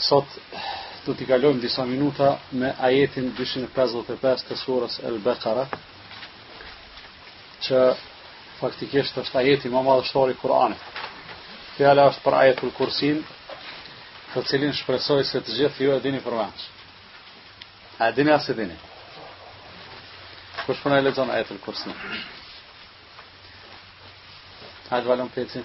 Sot do t'i kalojmë disa minuta me ajetin 255 të surës El Bekara, që faktikisht është ajeti më madhështor i Kur'anit. Fjala është për ajetul Kursin, të cilin shpresoj se të gjithë ju e dini përmend. A e dini a s'e dini? Kush po na lexon ajetul Kursin? Hajde Valon Peci.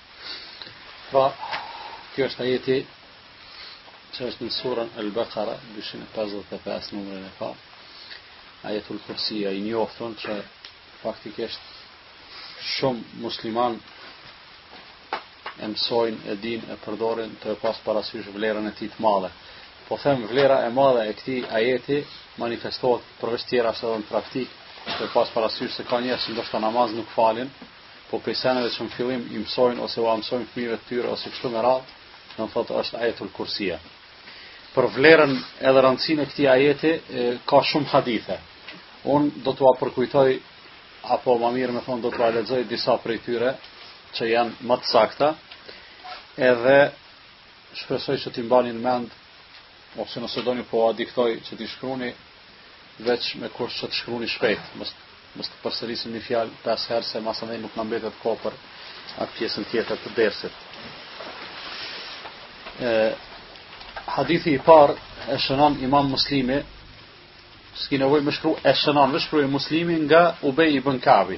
Pra, ky është ajeti që është në surën Al-Baqara 255 numrin e parë. Ajetul Kursi i njoftun që faktikisht shumë musliman e mësojnë, e din, e përdorin tu e pas parasysh vlerën e tij të madhe. Po them vlera e madhe e këtij ajeti manifestohet përveç tjerash edhe në praktikë tu e pas parasysh se ka njerëz që ndoshta namaz nuk falin, po prej seneve që në fillim i mësojnë ose ua mësojnë fëmijëve të tyre ose kështu me radhë, do të thotë është ajetul kursia. Për vlerën edhe rëndësinë e këtij ajeti ka shumë hadithe. Un do t'ua përkujtoj apo më mirë me thon do t'ua lexoj disa prej tyre që janë më të sakta. Edhe shpresoj që t'i mbani në mend ose nëse doni po ua diktoj që t'i shkruani Veç me kusht që t'i shkruani shpejt, mos të përsërisim një fjalë pesë herë se masandej nuk na mbetet kohë për atë pjesën tjetër të dersit. E, hadithi i parë e shënon Imam Muslimi, s'ki nevojë me shkru e shënon, veç shkruje Muslimi nga Ubej ibn Ka'bi.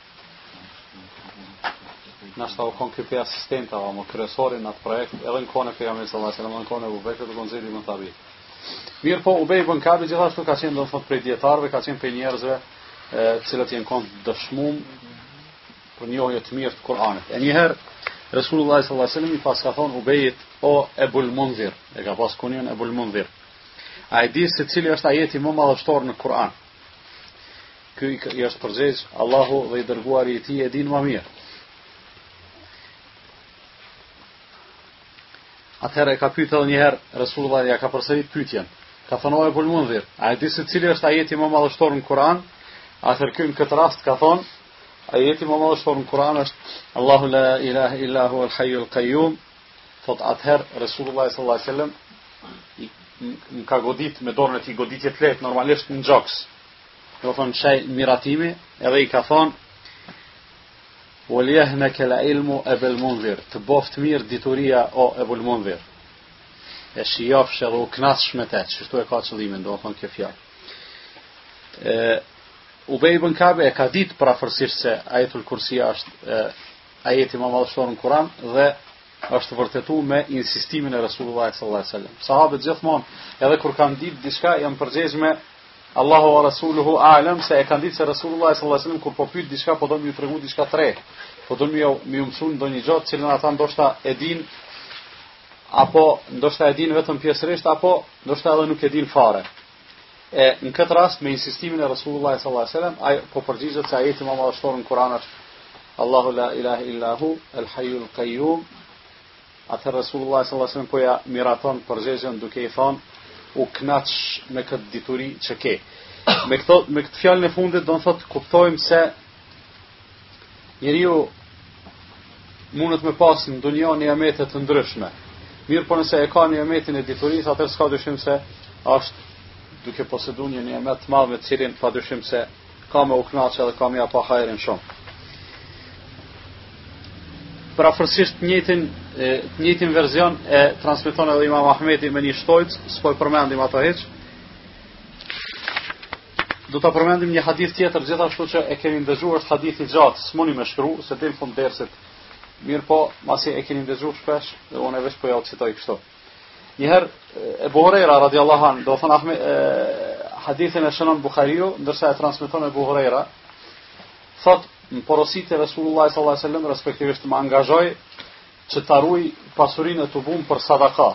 Në ashtë u konë si asistenta, o më kryesori në atë projekt, edhe në kone Pejgamberi, edhe n'kohën e Ebu Bekrit u kon Zejd ibn Thabiti. Mirëpo, Ubej ibn Ka'bi, gjithashtu ka qenë, domethënë, prej dijetarëve, ka qenë prej njerëzve, e, cilët janë konë dëshmum për njohje të mirë të Kur'anit. E njëherë, Resulullah sallallahu alaihi wasallam i paska thonë Ubejit o Ebul Mundhir, e ka pas kunjen Ebul Mundhir. A e di se cili është ajeti më madhështor në Kur'an? Ky i është përgjegj Allahu dhe i dërguari i tij e din më mirë. Atëherë e ka pyetë edhe një herë Resulullah ia ka përsërit pyetjen. Ka thënë o Ebul Mundhir, a e di se cili është ajeti më madhështor në Kur'an? Atëherë ky në këtë rast ka thënë Ajeti më madhështor në Kur'an është Allahu la ilaha illa huwa al-hayyul qayyum. Thot atëherë Resulullah sallallahu alaihi wasallam më ka godit me dorën e tij goditje të lehtë normalisht në gjoks. do të thonë shenj miratimi, edhe i ka thonë Walijahnikal ilmu abul munzir, të boft mirë dituria o abul munzir. E shijofsh edhe u knaqsh me të, qështu e ka qëllimin, do të thonë kjo fjalë. Ë Ubej ibn Kab e ka ditë për afërsisht se ajetul kursia është e, ajeti më madhështor në Kur'an dhe është vërtetu me insistimin e Resulullah sallallahu alaihi wasallam. Sahabët gjithmonë, edhe kur kanë ditë diçka, janë përgjegjë me Allahu wa rasuluhu a'lam se e kanë ditë se Resulullah sallallahu alaihi wasallam kur po pyet diçka po do me ju tregu diçka t're. Po do me ju me ju mësu ndonjë gjë të cilën ata ndoshta e dinë apo ndoshta e dinë vetëm pjesërisht apo ndoshta edhe nuk e dinë fare. E në këtë rast me insistimin e Resulullah sallallahu alaihi wasallam ai po përgjigjet se ajeti më madhështor në Kur'an është Allahu la ilaha illa hu el hayyul qayyum Atëherë Resulullahi sallallahu alejhi ve sellem po ia miraton përgjegjen duke i thënë, U kënaqsh me këtë dituri që ke. Me këto me këtë fjalën e fundit do të thotë kuptojmë se njeriu mundet me pas në dunja nimete të ndryshme. Mirpo nëse e ka nimetin e diturisë, atëherë s'ka dyshim se është duke posedu një një nimet të madh me të cilin pa dyshim se Ka me u kënaqë edhe ka me ja pa hajrin shumë. Për afërsisht të njëjtin e të njëjtin version e transmeton edhe Imam Ahmedi me një shtojcë, s'po e përmendim ato hiç. Do ta përmendim një hadith tjetër gjithashtu që e keni ndëgjuar është hadith i gjatë, s'muni me shkru, se del fund dersit. Mirpo, masi e keni ndëgjuar shpesh, dhe unë vetë po jau citoj kështu. Një herë Ebu Hurejra radiallahu anhu, domethënë, e, hadithin e shënon Buhariu, ndërsa e transmeton Ebu Hurejra, thot, më porositi Resulullah s.a.s. respektivisht më angazhoi që ta ruj pasurinë e tubume për sadaka.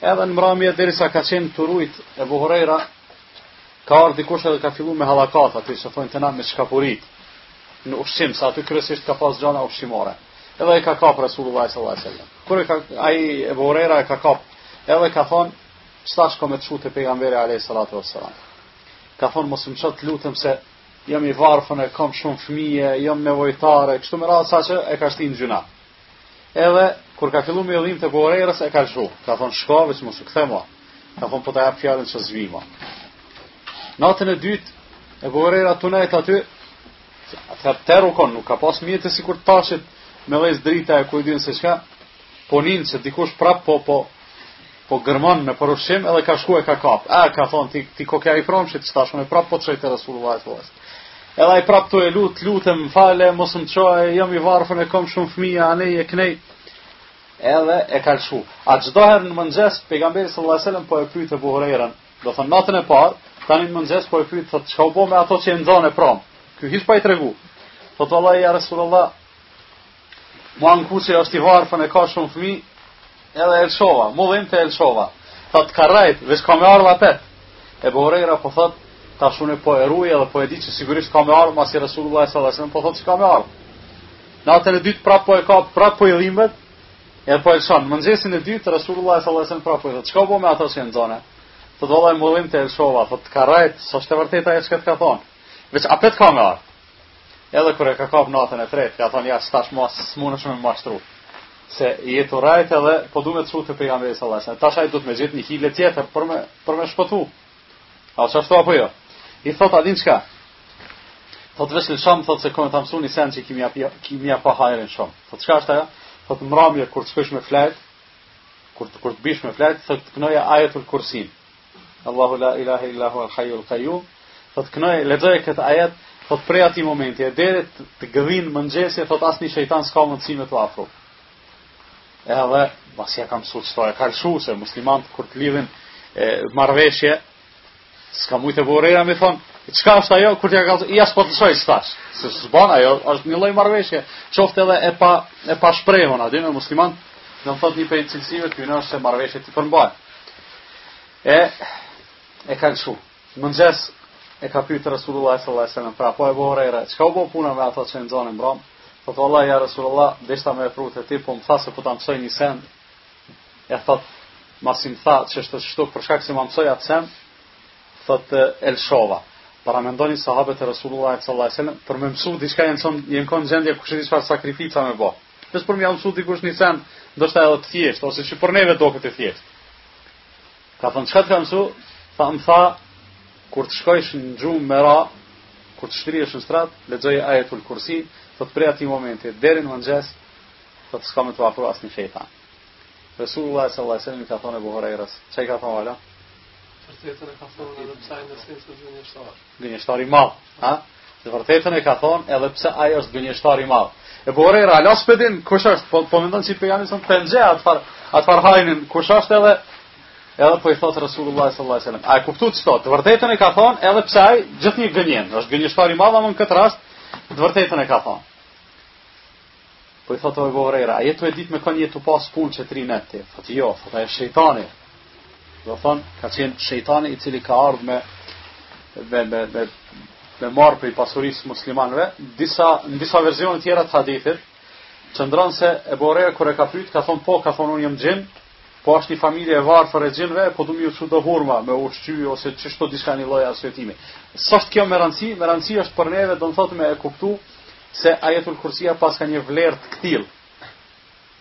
Edhe në mramje, derisa ka qenë tu rujt Ebu Hurejra, ka ardhë dikush edhe ka fillu me hallakat, atë që thojnë te na me shkapurit, në ushqim, se aty kryesisht ka pas gjana ushqimore. Edhe e ka kap Resulullah sallallahu alaihi wasallam. Kur e ka ai Ebu Hurejra e ka kap, edhe ka thon qetash kom me të çu te pejgamberi alaihi salatu wassalam. Ka thon mos më ço t'lutem se jam i varfën e kam shumë fëmijë, jam nevojtar e kështu me radhë sa që e ka shti në gjynah. Edhe, kur ka fillu me ju dhimt Ebu Hurejrës, e ka lshu. Ka thonë, shko, veç mos u kthe ma. Ka thonë, po të jap fjalën që s'vi ma. Natën e dytë, Ebu Hurejra tu nejtë aty, Atëherë terr u kon, nuk ka pas mjete sikur tashti me dhez drita e kujdin se çka, po nin që dikush prap po, po, po gërmon për ushqim edhe ka shku e ka kap. A, ka thonë, ti, ti koke ai i promshmi tash, e prap po të çoj te Rasulullahi. Edhe ai prap tu e lutë, t'lutem, falëm, mos më ço, jam i varfën e kom shumë fëmija, anej e knej, edhe e ka lëshu. A çdoherë në mëngjes, pejgamberi sallallahu alajhi wasallam po e pyet Abu Hurajrën, Do thënë natën e parë, tani në mëngjes po e pyet thotë çka u bë me ato që e nxone mramë. Ky hiç pa i tregu. Thotë vallahi ja Resulullah. M'u anku qi është i varfën e ka shumë fëmi, edhe e lëshova, m'u dhimt e lëshova. Thotë t'ka rrejt, veç ka me ardhë apet. Ebu Hurejra po thotë, tash unë po e ruj edhe po e di që sigurisht ka me ardhë, masi Resulullah sallallahu alaihi wasallam, po thotë që ka me ardhë. Natën e dytë prap po e kap, prap po i dhimbet, Edhe po e lëshon, në mëngjesin e dytë, Rasulullah sallallahu alaihi wasallam prap po i thotë, çka u bë me ato që e nxone? Thotë vallahi m'u dhimt e lëshova, thotë të ka rrejt, s'është e vërtetë ajo çka të ka thonë. Veç apet ka me ardh. Edhe kur e ka kap natën e tretë, ka thonë ja tash mo s'munesh me më mashtru. Se je tu rrejt edhe po du me të çu te pejgamberi sallallahu alaihi wasallam. Tash ai duhet me gjet një hile tjetër për me për me shpëtu. A është ashtu apo jo? I thot a din çka? Thot veç lëshom, thot se kom me ta mësu një sen që ki me ja, ki me ja pa hajrin shumë. Thot çka është ajo? Thot mramje kur të shkosh me flejt, kur të kur të bish me flejt, thot kënoja ajetul kursin. Allahu la ilaha illa huwa al hayyul qayyum. Thot kënoja lexoje këtë ajet, thot prej atij momenti e deri të gëdhin mëngjesi, thot asnjë shejtan s'ka mundësi me t'u afru. Edhe, masi ja ka mësu qëto, e ka lëshu se muslimant kur të lidhin marrëveshje, s'ka mujtë Ebu Hurejra me i thonë, çka është ajo, kur ja ka thonë, ja s'po të lëshoj tash, se s'ban ajo, është një lloj marrëveshje, qoftë edhe e pa, e pashprehun, a din e muslimant, do me thënë një prej cilësive t'tyne është se marrëveshjet i përmbajnë. E, e ka lëshu. Mëngjes, e ka pyet Resulullahi sallallahu alejhi ve sellem, prap o Ebu Hurajre, çka u bë puna me ato që e nxone mbrëmë? Thotë vallahi ja Resulullah, deshta me e pru te ti, po më tha se po ta mësoj një sen. E thotë, masi më tha që është kështu, për shkak se më mësoi atë sen, thotë e lëshova. Paramendoni sahabët e Resulullah sallallahu alaihi wasallam për me mësu diçka janë son janë kon n'gjendje kush e di çfarë sakrifica me bë. Vetëm për me i mësu dikush një sen, ndoshta edhe të thjesht ose që për neve duket e thjesht. Ka thënë, çka të ka mësu? Tha, më tha, kur të shkojsh në gjumë me ra, kur të shtrihesh në shtrat, lexoje ajetul kursi, thot prej atij momenti deri në mëngjes, thot s'ka me t'u afru asnjë shejtan. Resulullah sallallahu alaihi wasallam i ka thënë Ebu Hurejrës, ça i ka thënë ala? Të vërtetën e ka thënë edhe pse ai në esencë është gënjeshtar. Gënjeshtar i madh, ha? Të vërtetën e ka thonë edhe pse ai është gënjeshtar i madh. Ebu Hurejra ala s'po e din, kush është, po, po mendon që pejgamberi sëmë e njeh, atë farë, atë farë hajnin, kush është edhe, edhe po i thotë Rasulullah sallallahu alaihi wasallam. A e kuptut? Thot, të vërtetën e ka thonë edhe pse ai gjithnjë gënjen, është gënjeshtar i madh, ama në këtë rast të vërtetën e ka thonë. Po i thotë o Ebu Hurera, a je tu e ditë me kënë je tu pas punë qeto tri net ti? Thotë jo, thotë ai është shejtani. Dhe thonë, ka qenë shëjtani i cili ka ardhë me, me, me, me, me marrë prej pasurisë muslimanëve, disa, në disa verzione tjera të hadithit, qëndron se Ebu Hurera kur e ka pytë, ka thonë po, ka thonë unë jam xhin, po është një familje e varfër e xhinëve, po du m'i çu do hurma me ushqy, ose kështu diçka një lloj arsyetimi. S'është kjo me rëndësi, me rëndësi është për neve, do me thënë me e kuptu, Se Ajetul Kursia paska një vlerë të këtillë?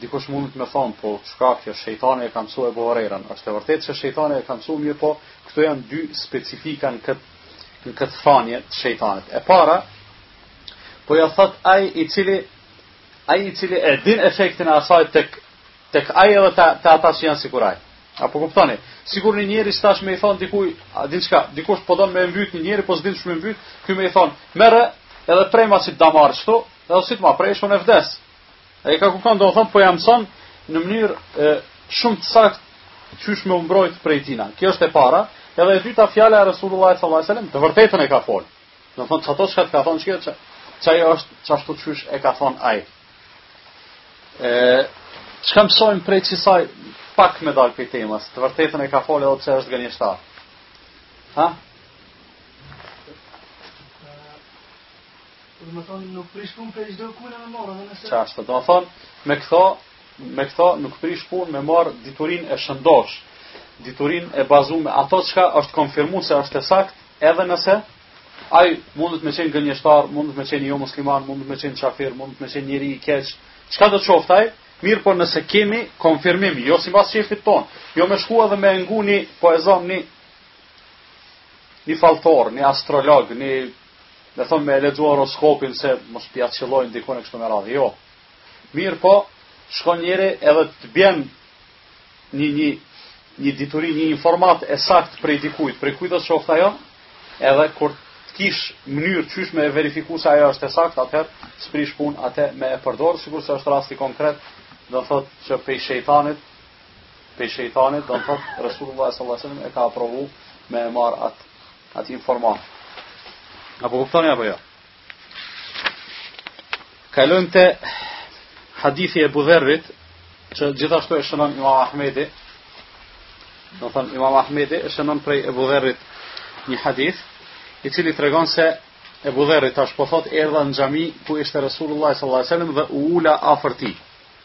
Dikush mundet me thonë, po çka kjo, shejtani ia ka mësu Ebu Hurejrës. Është e vërtetë se shejtani e ka mësu, mirëpo, këtu janë dy specifika në këtë, në këtë thanje të shejtanit. E para, po ia thotë ai i cili ai i cili e din efektin e asaj tek Tek ai edhe te, te ata që janë sikur ai. A po kuptoni? Sikur një njeri tash me i thënë dikujt, a din çka, dikush po don me mbyt një njeri, po s'din qysh me mbyt, ky me i thënë, merre edhe preja qit damar qitu, edhe si t'ia presë shkon e vdes. A po kupton, do me thënë po ia mëson në mënyrë shumë të saktë qysh me u mbrojt prej tina. Kjo është e para, edhe e dyta fjala e Resulullah sallallahu alaihi wasallam, të vërtetën e ka fol. Do me thënë qato çka ka thon qajo është qashtu qysh e ka thon ai. Çka mësojmë prej qisaj pak me dalë prej temës, të vërtetën e ka folë edhe pse është gënjeshtar. Ha? Do me thënë nuk prish punë prej gjithkujt me marr, edhe nëse Çfarë? Do me thënë me këto me këto nuk prish punë me marr diturinë e shëndosh. Diturinë e bazume, ato çka është konfirmu se është e saktë, edhe nëse Ai mundet me qenë gënjeshtar, mundet me qenë jo musliman, mundet me qenë qafir, mundet me qenë njeri i keq, çka do qoftë ai, mirëpo nëse kemi konfirmim, jo sipas qejfit tonë, jo me shku edhe me ngu një, po e zam një, një falltor, një astrolog, një, domethënë me lexu horoskopin se mos p'ia qëllojnë dikone kështu me radhë, jo. Mirëpo, shkon njeri edhe të bjen një një një dituri, një informatë e saktë prej dikujt, prej kujt do qoftë ajo, edhe kur të kish mënyrë qysh me e verifiku se ajo është e saktë, atëherë s'prish punë atë me e përdor, sikurse është rasti konkret, do thotë që pej shejtanit, pej shejtanit, do thotë Resulullah sallallahu alaihi wasallam e ka aprovu me e marr atë atë informatë. A po kuptoni apo jo? Ja? Kalojmë te hadithi Ebu Dherrit, që gjithashtu e shënon Imam Ahmedi. Do thënë Imam Ahmedi e shënon prej Ebu Dherrit një hadith, i cili tregon se Ebu Dherri tash po thotë erdha në xhami ku ishte Resulullah sallallahu alajhi wasallam dhe u ula afër tij.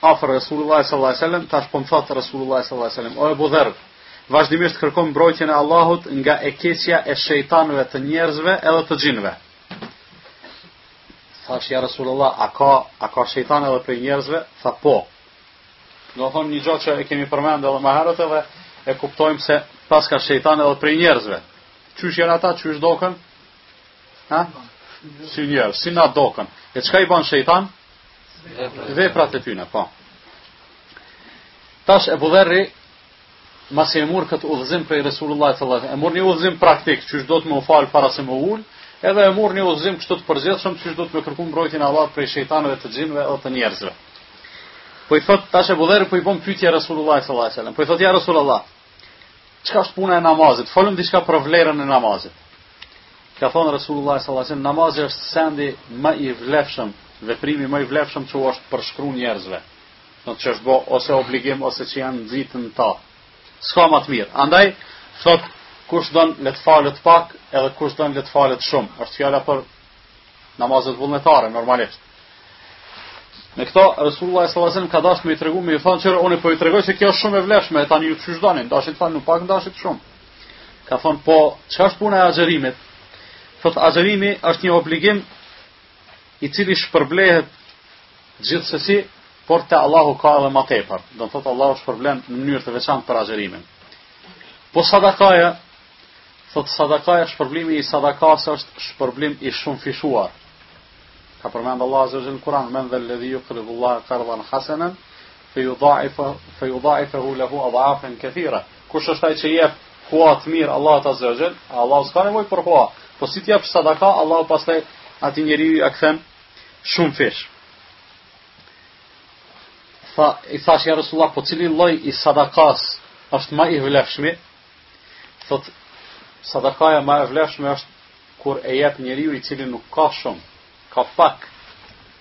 afër Resulullah sallallahu alaihi wasallam, tash po më thot Resulullah sallallahu alaihi wasallam, o Ebu Dherr, vazhdimisht kërkon mbrojtjen e Allahut nga e keqja e shejtanëve të njerëzve edhe të xhinëve. Thash ja Resulullah, a ka a ka shejtan edhe prej njerëzve? Tha po. Do të thotë një gjë që e kemi përmendur edhe më herët edhe e kuptojmë se paska shejtan edhe prej njerëzve. Qysh janë ata, qysh doken? Ha? Si njerëz, si na doken. E çka i bën shejtan? veprat e tyne, po. Tash Ebu Dherri, masi e murr këtë udhëzim prej Resulullahit sallallahu alaihi wasallam, e murr një udhëzim praktik, qysh duhet me u fal para se me u ul, edhe e murr një udhëzim kështu të përgjithshëm, qysh duhet me kërku mbrojtjen e Allahut prej shejtanëve të xhinëve dhe të njerëzve. Po i thot tash Ebu Dherri, po i bon pytje Resulullahit sallallahu alaihi wasallam, po i thot ja Resulullah, Çka është puna e namazit? Folëm diçka për vlerën e namazit. Ka thonë Resulullah sallallahu alaihi wasallam namazi është sendi ma i vlefshëm, veprimi ma i vlefshëm që u është përshkruar njerëzve. Do të thotë që është bo ose obligim ose që janë nxitë në ta. S'ka ma të mirë. Andaj thotë kush don le të falet pak, edhe kush don le të falet shumë. Është fjala për Namazet vullnetare, normalisht. Me këto, Resulullah sallallahu alaihi wasallam ka dashtë me i tregu, me i thonë kqyre, unë po i tregoj që kjo është shumë e vlefshme, e tani ju qysh doni, dashtë të thonë, nuk pak në dashtë të shumë. Ka thonë, po, çka është puna e agjerimit? Thot, agjerimi është një obligim i cili shpërblehet gjithsesi, por te Allahu ka edhe më tepër. Do të thotë Allahu shpërblen në mënyrë të veçantë për agjerimin. Po sadakaja Thotë sadakaja shpërblimi i sadakasë është shpërblim i shumëfishuar. Ka përmend Allahu azza wa jall në Kur'an men dhe ledhi jukridu Allah kardan hasanan fe judaifa fe judaifahu lehu adhafen kathira. Kush është ai që jep hua të mirë Allahut azza wa jall? Allah s'ka nevojë për hua. Po si të jap sadaka Allah pastaj atij njeriu ia kthen shumëfish. Tha i thashë ja Resulullah po cili lloj i sadakas është ma i vlefshmi? Thotë, sadakaja ma e vlefshme është kur e jep njeriu i cili nuk ka shumë, ka pak.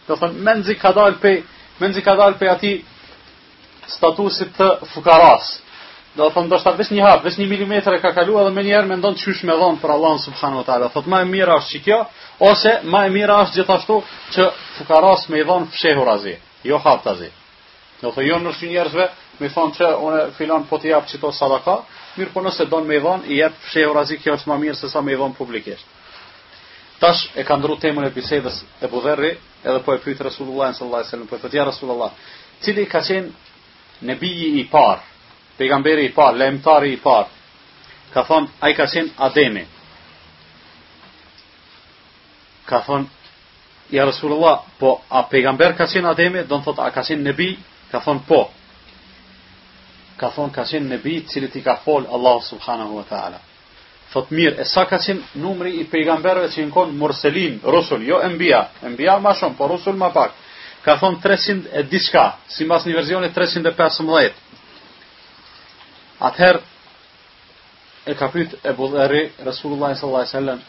Do të thotë, menzi ka dal pe, menzi ka dal pe atij statusit të fukaras. Do të thotë, ndoshta veç një hap, veç një milimetër e ka kalu edhe menjëherë mendon qysh me dhon për Allahun subhanehu teala. Thotë, ma e mira është qekjo, ose ma e mira është gjithashtu që fukaras me i dhon fshehurazi, jo haptazi. Do të thotë jo në sy njerëzve me thon që unë filan po të jap qito sadaka, mirëpo nëse don me i dhon, i jep fshehurazi kjo është ma mirë sesa me i dhon publikisht. Tash e ka ndru temën e bisedës Ebu Dherri, edhe po e pyet Resulullah sallallahu alaihi wasallam, po thotë ja Resulullah, cili ka qenë nebiji i parë, pejgamberi i parë, lajmëtari i parë? Ka thon ai ka qenë Ademi. Ka thon Ja Resulullah, po a pejgamber ka qenë Ademi, do në thotë a ka qenë nebi, ka thonë po. Ka thonë ka qenë nebi të cilit i ka folë Allahu subhanahu wa ta'ala. Thotë mirë, e sa ka qenë numri i pejgamberve që janë konë murselin, rusul, jo embia, embia ma shumë, po rusul ma pak. Ka thonë 300 e diçka, simas një verzioni 315. Atëherë, e ka pytë Ebu Dherri Resulullah sallallahu alaihi wasallam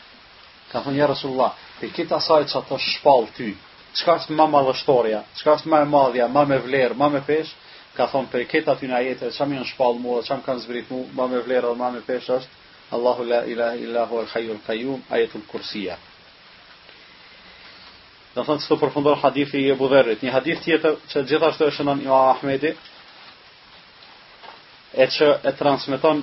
Ka thonë, ja Rasulullah, pej krejt asaj çka t'është shpallë ty, çka është ma madhështorja, çka është ma e madhja, ma me vlerë, ma me peshë, ka thonë, pej krejt atyne ajete, që më janë shpallë mua, që më kanë zbrit mu, ma me vlerë dhe ma me peshë është, Allahu la ilahe illa huvel hajjul kajjum, ajetul kursia. Do thonë, këtu përfundon hadithi i Ebu Dherrit. Një hadith tjetër, që gjithashtu e shënon Imam Ahmedi, e që e transmiton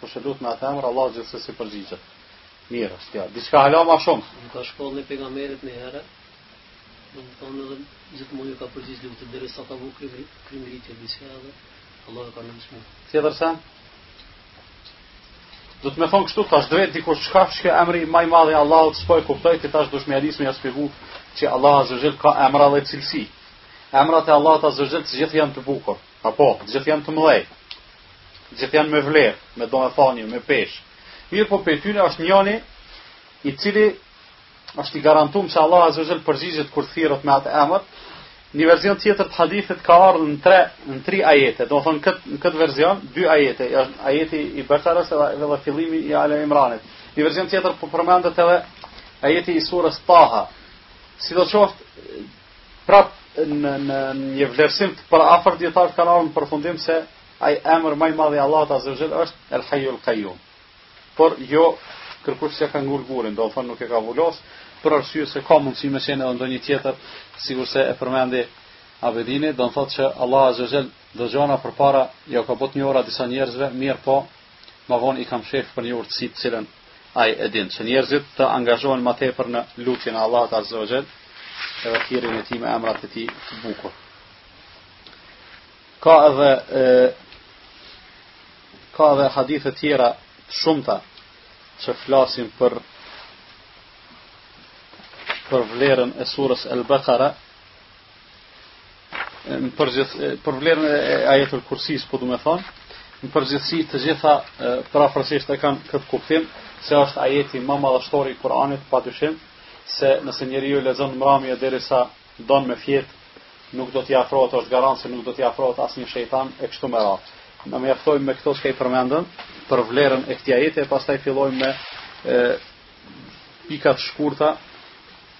Kush e lut me atë emër, Allahu gjithsesi përgjigjet. Mirë është kjo. Diçka hala më shumë. Në ka shkollë në pejgamberit në herë. Do të thonë edhe gjithmonë ju ka përgjigj lutjes derisa ka vukë krimritje diçka edhe Allah e ka në mëshmu. Tjetër, se du me thonë kështu, tash të vet dikush çka është ky emri ma i madh i Allahut s'po e kuptoj, ti tash dush me ia nis me ia shpjegu që Allah azza wa jall ka emra dhe cilësi. Emrat e Allahut azza wa jall të gjithë janë të bukur. Apo, të gjithë janë të mëdhej. Të gjithë janë me vlerë, me domethënie, me peshë. Mirëpo prej tyre është njëri i cili është i garantuar se Allah azza wa jall përgjigjet kur thirret me atë emër. Një version tjetër të hadithit ka ardhur në tre në tri ajete. Domethonë kët në kët version dy ajete, ajeti i Bekarës edhe edhe fillimi i Ali Imranit. Një version tjetër po përmendet edhe ajeti i surës Taha. Sidoqoftë Prap në në një vlerësim të përafërt dijetarët kanë ardhë në përfundim se ai emër ma i madh i Allahut azza wa jall është El Hayyul Qayyum. Por jo kërkush s'e ka ngul gurin, domethonë nuk e ka vulos, për arsye se ka mundësi me qenë edhe ndonjë tjetër, sikurse e përmendi Abedini, do të thotë që Allah azza wa jall do gjona përpara jau ka bo të njohura disa njerëzve, mirëpo Ma vonë i ka mshef për një urtësi të cilën ai e din, që njerëzit të angazhohen ma tepër në lutjen e Allahut Azza wa Jall edhe thirrjen e tij me emrat e tij të bukur. Ka edhe e, ka edhe hadithe tjera të shumta që flasin për për vlerën e surës El-Baqara, në përgjith, për vlerën e ajetul kursisë, po du me thonë, në përgjithsi të gjitha prafërsisht e kanë këtë kuptim, se është ajeti ma madhështori i Kur'anit, pa dyshim, se nëse njeriu e lexon në mramje derisa don me fjetë, nuk do t'i afrohet, është garant se nuk do t'i afrohet asnjë shejtan e kështu me radhë. Ne mjaftojmë me këto çka i përmendëm, për vlerën e këtij ajetit, e pastaj fillojmë me e, pika të shkurta,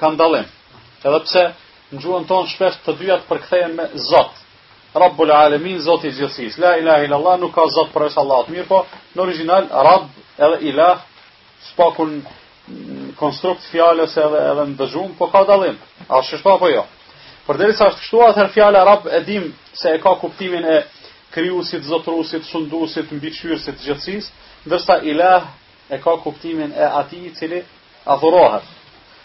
Kanë dallim. Edhe pse në gjuhën tonë shpesh të dyja të përkthehen me Zot. Rabbul Alamin, Zoti i gjithësisë. La ilaha illa Allah, nuk ka Zot përveç Allahut. Mirëpo, në origjinal Rabb edhe Ilah s'paku në konstrukt fjalës edhe edhe në dëgjim, po ka dallim. A është kështu apo jo? Përderisa është kështu, atëherë fjala Rabb e dim se e ka kuptimin e krijuesit, zotëruesit, sunduesit, mbikëqyrësit të gjithësisë, ndërsa Ilah e ka kuptimin e atij i cili adhurohet.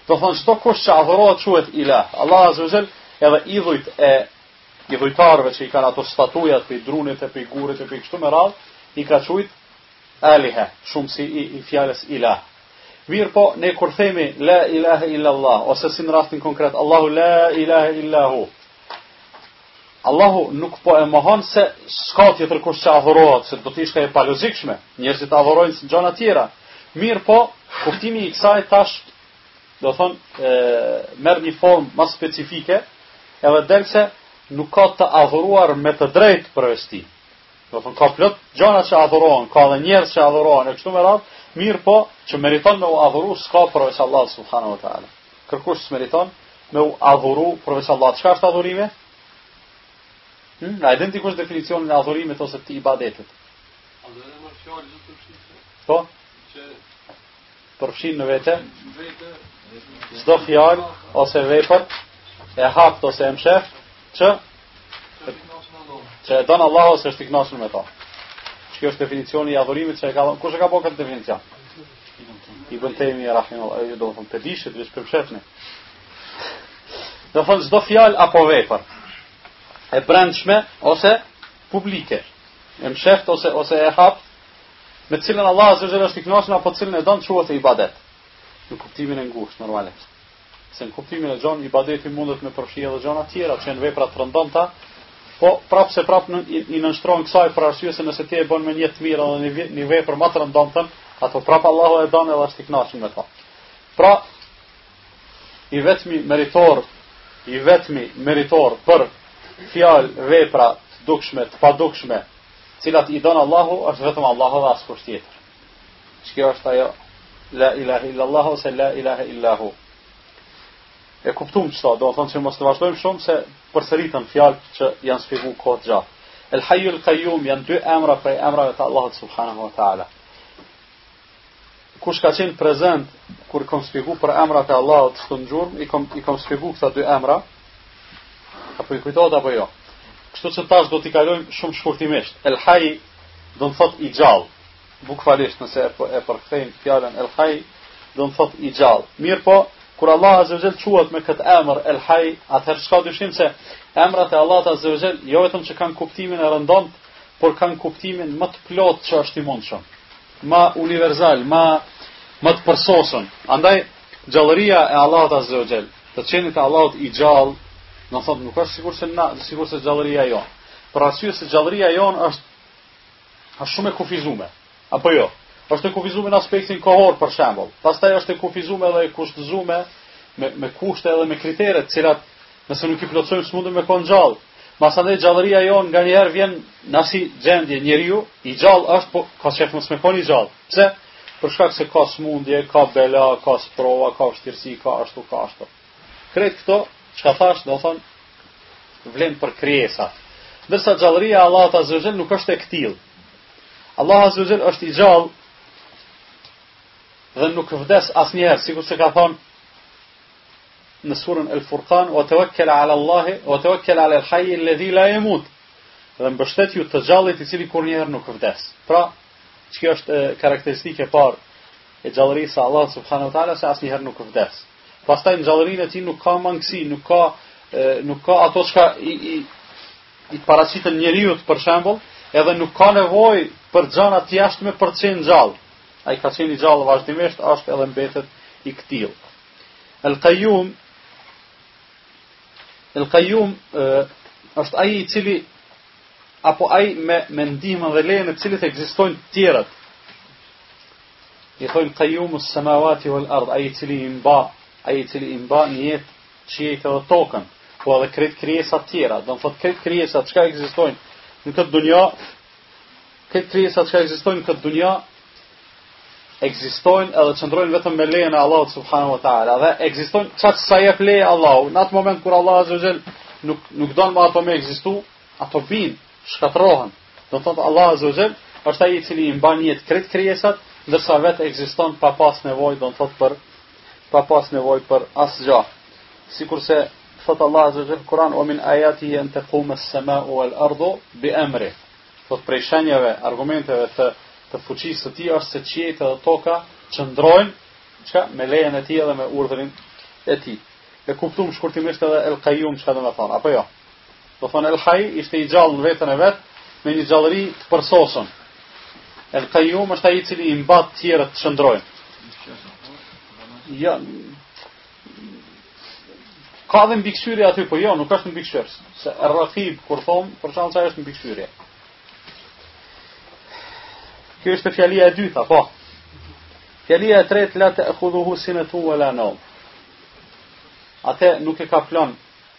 Domethënë çdokush që adhurohet quhet ilah. Allah azza wa jall edhe idhujt e idhujtarëve që i kanë ato statujat prej drunit e prej gurit e prej kështu me radhë, i ka quajt aliha, shumësi i, i fjalës ilah. Mirëpo, ne kur themi la ilahe illa Allah, ose si në rastin konkret, Allahu la ilahe illa hu, Allahu nuk po e mohon se s'ka tjetërkush që adhurohet, se do të ishte e palogjikshme, njerëzit adhurojnë gjana tjera. Mirëpo, kuptimi i kësaj tash, domethënë, merr një formë ma specifike, edhe del se nuk ka të adhuruar me të drejtë përveç Tij. Domethënë, ka plot gjana që adhurohen, ka edhe njerëz që adhurohen, e kështu me radhë, mirëpo, që meriton me u adhuru, s'ka përveç Allahut, subhanahu wa ta'ala. Kërkush s'meriton me u adhuru përveç Allahut. Çka është adhurimi? Hm, a e din dikush definicionin e adhurimit ose të ibadetit? Adhurimi është fjalë gjithëpërfshirëse. Po? Që përfshin në vete çdo fjalë ose vepër e haptë ose e msheftë që e don Allahu ose është i kënaqur me ta. Ky është definicioni i adhurimit që e ka dhënë. Kush e ka bërë këtë definicion? Ibn Tejmije rahimehullah, e ju do thonë, përdishit, vishë përpshetni. Domethënë, çdo fjalë apo vepër, e brendshme ose publike, e msheft ose, ose e haptë, me të cilën Allah azza wa jall është i knaqun, apo të cilën e don quhet ibadet, në kuptimin e ngushtë, normalisht. Se në kuptimin e gjanë ibadeti mundet me përfshi edhe gjana tjera që janë vepra të rëndomta, po prapëseprapë në, i, i nënshtrohen kësaj për arsye se nëse ti e bën me nijet të mirë dhe një, një vepër më të rëndomtën, atë prapë Allahu e don edhe është i kënaqur me to. Pra i vetmi meritor, i vetmi meritor për fjalë vepra të dukshme, të padukshme, të cilat i don Allahu, është vetëm Allahu dhe askush tjetër. Kjo është ajo la ilahe illallah ose la ilahe illahu. E kuptuam këtë, domethënë që mos të vazhdojmë shumë se përsëriten fjalët që janë shpjeguar kohë gjatë. El Hayyul Qayyum janë dy emra prej emrave të Allahut subhanahu wa taala. Kush ka qenë prezent kur kam shpjeguar për emrat e Allahut azza wa jall, i kam i kam shpjeguar këta dy emra. A po ju kujtohet apo jo? Kështu që tash do t'i kalojmë shumë shkurtimisht. El Hayy do të thotë i gjallë. bukvalisht nëse e përkthejmë fjalën El Haj, do të thotë i gjallë. Mirpo, kur Allah Azza wa Jall quhet me këtë emër El Haj, atëherë s'ka dyshim se emrat e Allahut Azza wa Jall jo vetëm që kanë kuptimin e rëndomtë, por kanë kuptimin ma të plotë që është i mundshëm. Ma universal, ma ma të përsosur. Andaj gjallëria e Allahut Azza wa Jall, të qenit e Allahut i gjallë, do të thotë nuk është sikurse na, sikurse gjallëria jonë. Për arsye se gjallëria jonë është Është shumë e kufizume, apo jo? Është e kufizume në aspektin kohor, për shembull. Pastaj është e kufizume edhe e kushtëzume me me kushte edhe me kritere, të cilat nëse nuk i plotësojmë s'mundem me kon gjallë. Masandej gjallëria jonë nganjëherë vjen në asi gjendje, njeriu i gjallë është, po ka qejf mos me kon i gjallë. Pse? Për shkak se ka sëmundje, ka bela, ka sprova, ka vështirësi, ka ashtu, ka ashtu. Krejt këto, çka thash, do me thonë, vlen për krijesa. Ndërsa gjallëria e Allahut Azza wa Jall nuk është e këtill. Allahu Azza wa Jall është i gjallë dhe nuk vdes asnjëherë, sikur se ka thënë në surën El Furqan, "Wa tawakkal ala Allahi, wa tawakkal ala al-hayy alladhi la yamut." Dhe mbështetju të gjallit i cili kurrnjëherë nuk vdes. Pra, çka është karakteristikë e parë e gjallërisë së Allahut subhanahu wa taala se asnjëherë nuk vdes. Pastaj në gjallërinë e tij nuk ka mangësi, nuk ka nuk ka ato çka i i i paraqiten njeriut për shembull, edhe nuk ka nevojë për gjëra të jashtme për të qenë gjallë. Ai ka qenë i gjallë vazhdimisht, asht edhe mbetet i këtill. El Qayyum El Qayyum është ai i cili apo ai me me ndihmën dhe lejen e të cilit ekzistojnë të tjerët, I thojnë Qayyum as-samawati wal ard, ai i cili i mba, ai i cili i mba në jetë qiejt edhe tokën, po edhe krejt krijesat tjera, do të thotë krejt krijesat çka ekzistojnë në këtë dunja, krejt krijesat çka ekzistojnë në këtë dunja, ekzistojnë edhe qëndrojnë vetëm me lejen e Allahut subhanahu wa taala. Dhe ekzistojnë çaq sa jep leje Allahu. Në atë moment kur Allahu azza wajel nuk nuk don më ato me ekzistu, ato bin. shkatërrohen. Do thotë Allah Azza wa Jall është ai i cili i mba n'jetë krejt krijesat, ndërsa vetë ekziston pa pas nevojë, do thotë për pa pas nevojë për asgjë. Sikurse thotë Allah Azza wa Jall n'Kur'an wa min ayatihi an taquma as-sama'u wal-ardu bi amri. Thot prej shenjave, argumenteve të të fuqisë së tij është se qiejt dhe toka qëndrojnë çka me lejen e tij dhe me urdhrin e tij. E kuptum shkurtimisht edhe El Qayyum çka do me thonë, apo jo? Domethënë El-Haj është i gjallë në vetën e vet me një gjallëri të përsosur. El-Qayyum është ai i cili i mbat të tjerët të qëndrojnë. Ja. Ka edhe mbikëqyrje aty, po jo, nuk është mbikëqyrës. Se Ar-Raqib kur thom, për shkak se është mbikëqyrje. Kjo është fjalia e dytë, apo? Fjalia e tretë la te'khudhuhu sinatu wala nawm. Atë nuk e kaplon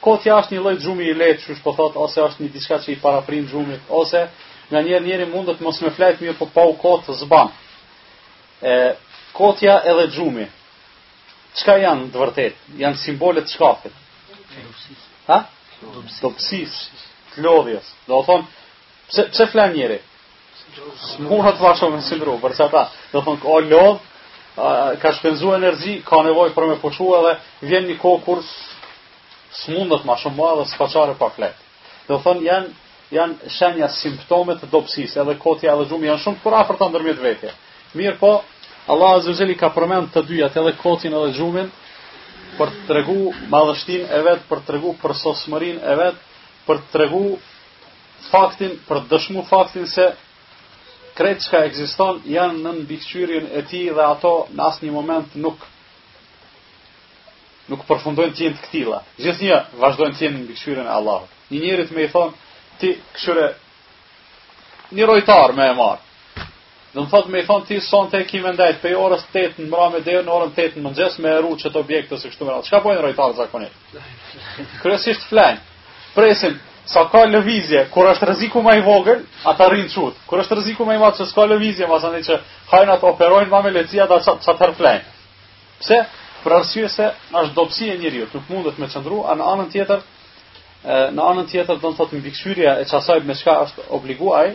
Kotja është një lloj gjumi i lehtë, qysh po thotë, ose është një diçka që i paraprin gjumit, ose nganjëherë njëri mundet mos me flajt mirë, po pa u kot zban. E kotja edhe xhumi. Çka janë në të vërtetë? Janë simbole të çkafit. Ha? Dobësis. Të lodhjes. Do thonë, pse pse flan njëri? S'mundet vazhdimisht me qëndru, për çata, domethënë, o lodhë, ka shpenzu energji, ka nevoj për me pushu edhe, vjen një kohë kur s'mundët ma shumë ma dhe s'ka çare pa fletë. Domethënë, janë, janë shenja simptome të dobësisë, edhe kotja edhe gjumi, janë shumë t'përafërta ndërmjet veti. Mirëpo, Allah Azze ue Xhel i ka përmend të dyjat edhe kotjen edhe gjumin, për të tregu madhështin e vetë, për të tregu përsosmërin e vetë, për të tregu faktin për të dëshmu faktin se krejt çka ekziston janë nën mbikëqyrjen e tij dhe ato në asnjë moment nuk nuk përfundojnë të jenë të këtilla. Gjithnjë vazhdojnë të jenë nën mbikëqyrjen e Allahut. Një njerit me i thon ti kshyre një rojtar me e marr. Do të thotë me i thonë ti sonte ki me ndajt prej orës 8 në mbrëmje deri në ora 8 në mëngjes me e ru çet objekt e kështu me radhë. Çka bëjnë rojtarët zakonisht? Kryesisht flejnë. Presin sa ka lëvizje, kur është rreziku më i vogël, ata rrin çut. Kur është rreziku më i madh se s'ka lëvizje, domethënë që hajnat operojnë më me lehtësi ata çat sahat flejnë. Pse? Për arsye se është dobësi e njeriut, nuk mundet me qëndru, a në anën tjetër, në anën tjetër do të thotë mbikëqyrja e çasaj me çka është obliguar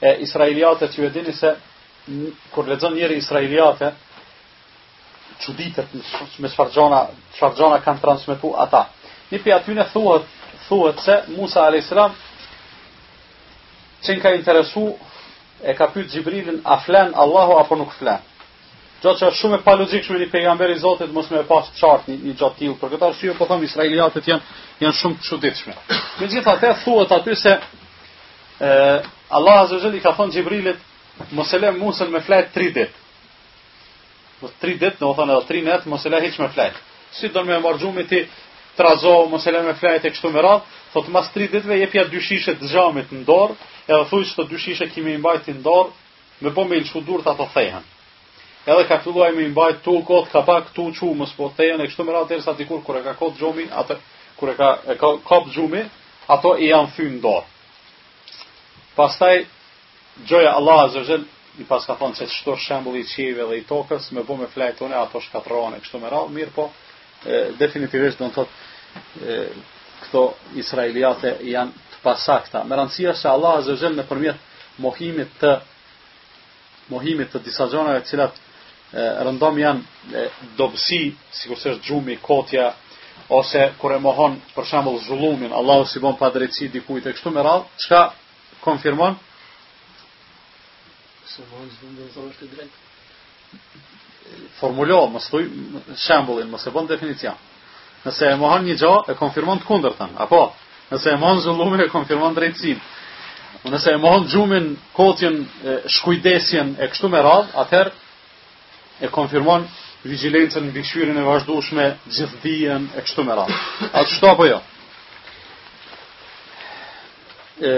e israiliatet ju e dini se kur lexon njeri israiliate çuditet me çfarë gjona çfarë gjona kanë transmetuar ata një pjesë aty ne thuhet thuhet se Musa alayhis salam qenka interesu e ka pyet Xhibrilin a flen Allahu apo nuk flen Gjo që është shumë e palogjikshme një pejgamber i Zotit mos me e pas të qartë një, një gja të tillë. Për këtë arsye po them israiliatet janë janë shumë të çuditshme. Megjithatë thuhet aty se E, Allah Azze ue Xhel i ka thonë Xhibrilit, mos e le Musën me flet tri dit. Tri dit, domethonë edhe tri net, mos e le hiç me flet. Si don me e marrë gjumi ti, trazo, mos e le me flet e kështu me radhë, thotë mas tri ditve, jepja dy shishe të xhamit në dorë, edhe thuj qeto dy shishe ki me i mbajt ti në dorë, me po me i lëshu durt ato thehen. Edhe ka filluar me i mbajt tu kot ka pak tu çu mos po thehen e kështu me radhë derisa dikur kur e ka kot gjumi atë kur e ka e ka kap gjumi ato i janë thy n'dorë. Pastaj gjoja Allah azza jall i paska thon se çdo shembull i qiejve dhe i tokës me bë me flejt Unë ato shkatërrohen e kështu me radhë mirëpo e, definitivisht do të thotë këto israeliate janë të pasakta. Me rëndësi a se Allah azza jall nëpërmjet mohimit të mohimit të disa gjanave të cilat rëndom janë dobësi, sikurse është gjumi, kotja, ose kur e mohon për shembull zullumin, Allahu s'i bon padrejtësi dikujt e kështu me radhë, çka konfirmon? S'e mohon zullumin domethonë është i drejtë. Formulo, mos thuj shembullin, mos e bën definicion. Nëse e mohon një gja, e konfirmon të kundërtën, apo nëse e mohon zullumin, e konfirmon drejtësinë. Nëse e mohon gjumin, kotjen, shkujdesjen e kështu me radh, atëherë e konfirmon vigjilencën mbikëqyrjen e vazhdueshme, gjithëdijen e kështu me radh. Ashtu apo jo? Ë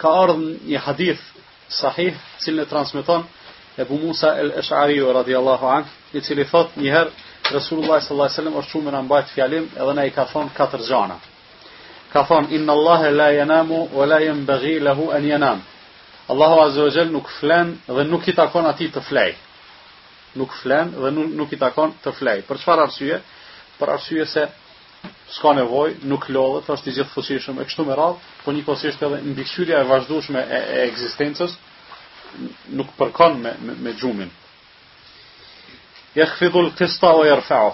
ka ardh një hadith Sahih, të cilin e transmeton Ebu Musa el Esh'ariu radiallahu anh, i cili thot njëherë Resulullah sallallahu alaihi wasallam është çu me na mbajt fjalim edhe na i ka thon katër gjana. Ka thon inna Allaha la yanamu wa la yanbaghi lahu an yanam. Allahu azza wa jall nuk flen dhe nuk i takon atij të flej. Nuk flen dhe nuk, nuk i takon të flej. Për çfarë arsye? Për arsye se s'ka nevojë, nuk lodhet, është i gjithëfuqishëm e kështu me radhë, po njëkohësisht edhe mbikëqyrja e vazhdueshme e, e ekzistencës nuk përkon me me, me gjumin. Yakhfidu al-qista wa yarfa'u.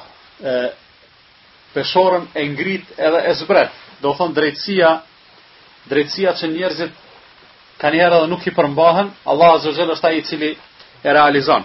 Peshorën e ngrit edhe e zbret. Do thon drejtësia, drejtësia që njerëzit kanjëherë edhe nuk i përmbahen, Allah azza wa jalla është ai i cili e realizon.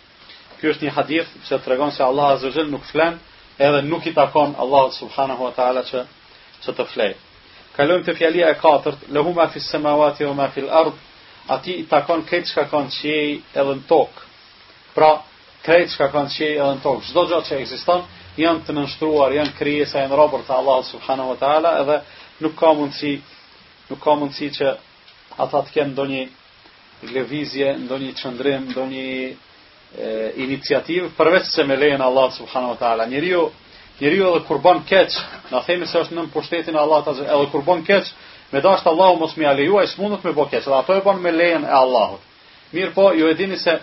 Ky është një hadith që tregon se Allahu azza wa jall nuk flen, edhe nuk i takon Allahut subhanahu wa taala që që të flej. Kalojmë te fjalia e katërt, lehu ma fis samawati wa ma fil ard, atij i takon krejt çka ka në qiej edhe në tokë. Pra, krejt çka ka në qiej edhe në tokë, çdo gja që ekziston, janë të nënshtruar, janë krijesa janë robër të Allahut subhanahu wa taala, edhe nuk ka mundësi nuk ka mundësi që ata të kenë ndonjë lëvizje, ndonjë qëndrim, ndonjë iniciativë përveçse me lejen e Allahut subhanahu wa taala. Njeriu, njeriu edhe kur bën keq, na themi se është nën pushtetin e Allahut azh, edhe kur bën keq, me dash Allahu mos me ia leju, s'mundet me bo keq, edhe ato e bën me lejen e Allahut. Mirëpo, ju e dini se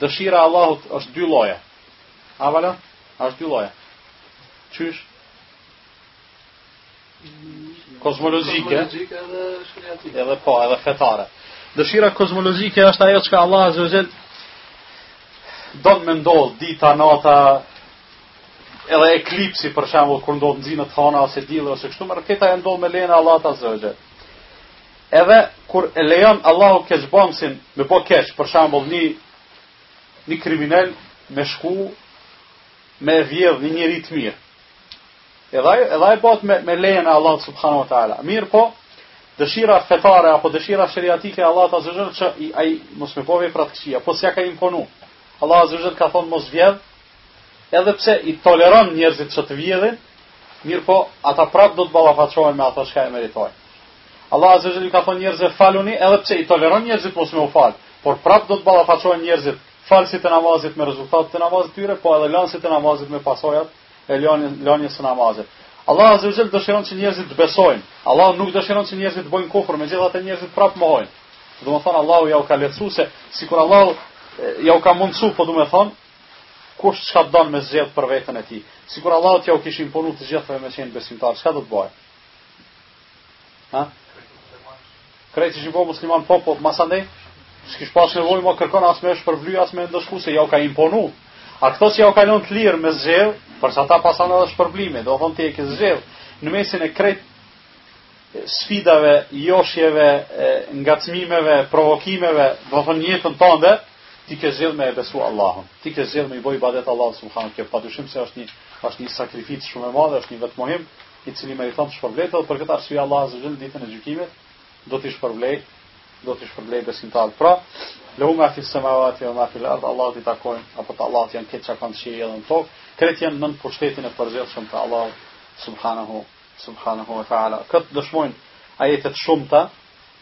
dëshira e Allahut është dy lloje. A vala? Është dy lloje. Qysh? kozmologjike edhe po edhe fetare. Dëshira kozmologjike është ajo që Allah azza wajel don me ndodh dita nata edhe eklipsi për shembull kur ndodh nxinet hona ose dielli ose kështu, krejt këta e ndodh me lejen e Allahut azza wajel. Edhe kur e lejon Allahu keqbërësin me bë keq për shembull një një kriminel me shku me vjedh një njeri të mirë. Edhe ai, edhe ai bëhet me me lejen e Allahut subhanahu wa taala. Mirpo dëshira fetare apo dëshira sheriatike e Allahut azza xhel që ai mos me bo vepra të këqija, po s'ja ka imponu. Allahu azza xhel ka thonë mos vjedh, edhe pse i toleron njerëzit që të vjedhin, mirpo ata prap do të ballafaqohen me atë çka e meritojnë. Allahu azza xhel ka thonë njerëzve faluni, edhe pse i toleron njerëzit mos me u fal, por prap do të ballafaqohen njerëzit falësit e namazit me rezultatet e namazit tyre, po edhe lanësit e namazit me pasojat e lënies së namazit. Allahu azza wa jall dëshiron që njerëzit të besojnë. Allahu nuk dëshiron që njerëzit të bëjnë kufër, megjithatë njerëzit prapë mohojnë. Domethonë Allahu ja u ka lehtësu se sikur Allahu ja u ka mundësu, po domethonë kush çka don me zgjedh për veten e tij. Sikur Allahu t'ja u kish imponu të gjithëve me qenë besimtar, çka do të bëhej? Ha? Krejt ishin bo musliman, po, po, mas andej, s'kish pas nevoj me kërkon as me shpërbly, as me ndëshku, se jau ka imponu. A tek që jau ka lënë të lirë me zgjedh, pra e pason edhe shpërblimi, do thonë ti e ke zgjedh, në mesin e krejt sfidave, joshjeve, ngacmimeve, provokimeve, do thonë në jetën tënde, ti ke zgjedh me e besu Allahun. Ti ke zgjedh me i bo ibadet Allahut subhanahu te. Padyshim se është një është një sakrificë shumë e madhe, është një vetmohim, i cili meriton të shpërblehet dhe për këtë arsye Allahu azza wa jall ditën e gjykimit do t'i shpërblejë do t'i shpërblejë besimtarët. Pra, lehu ma fi samawati wa ma fi al-ard, Allahut i takojnë apo të Allahut janë krejt çka ka në qiej edhe në tokë, krejt janë nën pushtetin e përgjithshëm të Allahut subhanahu subhanahu wa taala. Këtë dëshmojnë ajete të shumta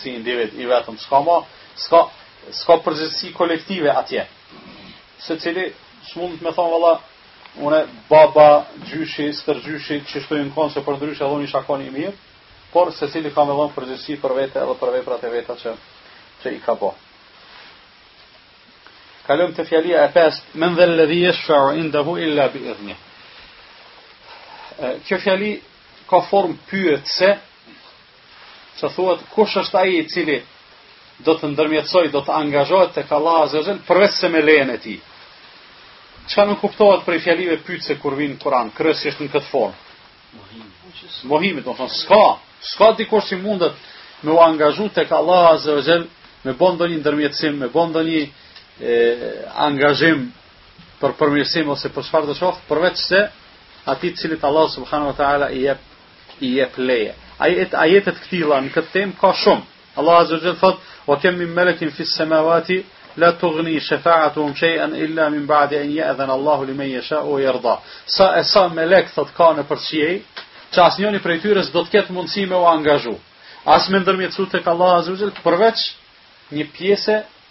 si individ i vetëm, s'ka ma, s'ka, s'ka përgjegjësi kolektive atje. Secili, s'mund me thonë, valla, une, baba, gjyshi, stërgjyshi, kështu jena konë, se përndryshe edhe unë isha konë i mirë, por secili ka me dhonë përgjegjësi për vete edhe për veprat e veta që, që i ka bo. Kalojmë te fjalia e pestë, men dhel-ledhi jeshfeu, indahu illa bi idhnih. Kjo fjali ka formë pyetëse, Që thuhet, kush është ai i cili do të ndërmjetësojë, do të angazhohet tek Allahu azza xhel, përveçse me lejen e tij. Çka nënkuptohet prej fjalive pyetëse kur vijnë në Kuran, kryesisht në këtë formë? Mohimit, do thonë, s'ka, s'ka dikush që mundet me u angazhu tek Allahu azza xhel, me bo ndonjë ndërmjetësim, me bo ndonjë e, angazhim për përmirësim ose për çfarëdo qoftë, përveç se atij të cilit Allah subhanahu wa ta'ala i jep i jep leje. Ajet, ajete të këtilla në këtë temë ka shumë. Allah Azza wa Jall thot: "Wa kam min malakin fi samawati la tughni shafa'atuhum shay'an illa min ba'di an ya'dhan Allahu liman yasha'u wa yarda." Sa e sa melek thot ka nëpër qiej, që asnjëri prej tyre s'do të ketë mundësi me u angazhu. As me ndërmjetësu tek Allah Azza wa Jall përveç një pjese